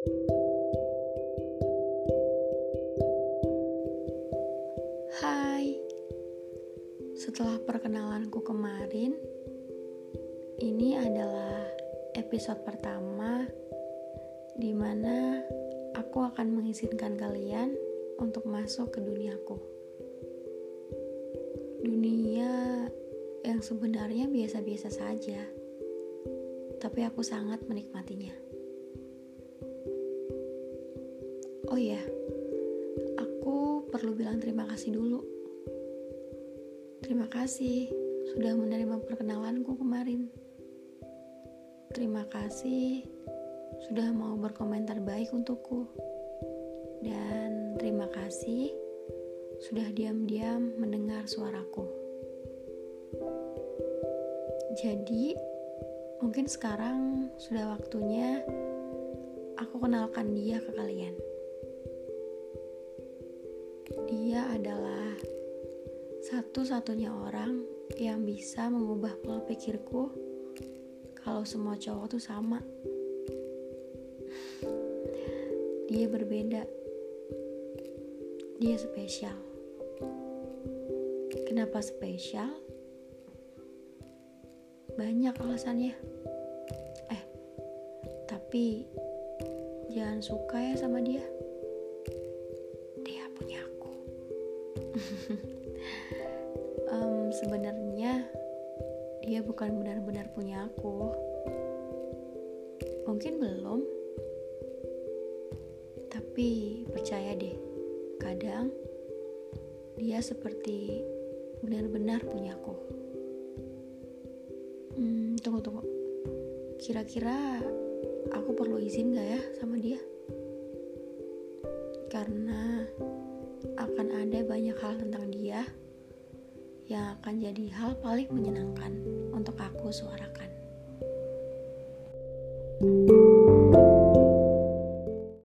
Hai, setelah perkenalanku kemarin, ini adalah episode pertama di mana aku akan mengizinkan kalian untuk masuk ke duniaku. Dunia yang sebenarnya biasa-biasa saja, tapi aku sangat menikmatinya. Oh iya, aku perlu bilang terima kasih dulu. Terima kasih sudah menerima perkenalanku kemarin. Terima kasih sudah mau berkomentar baik untukku. Dan terima kasih sudah diam-diam mendengar suaraku. Jadi, mungkin sekarang sudah waktunya aku kenalkan dia ke kalian. Dia adalah satu-satunya orang yang bisa mengubah pola pikirku kalau semua cowok tuh sama. Dia berbeda. Dia spesial. Kenapa spesial? Banyak alasannya. Eh, tapi jangan suka ya sama dia. um, sebenarnya dia bukan benar-benar punya aku. Mungkin belum. Tapi percaya deh kadang dia seperti benar-benar punya aku. Hmm, tunggu tunggu. Kira-kira aku perlu izin gak ya sama dia? Karena akan ada banyak hal tentang dia yang akan jadi hal paling menyenangkan untuk aku suarakan. thank you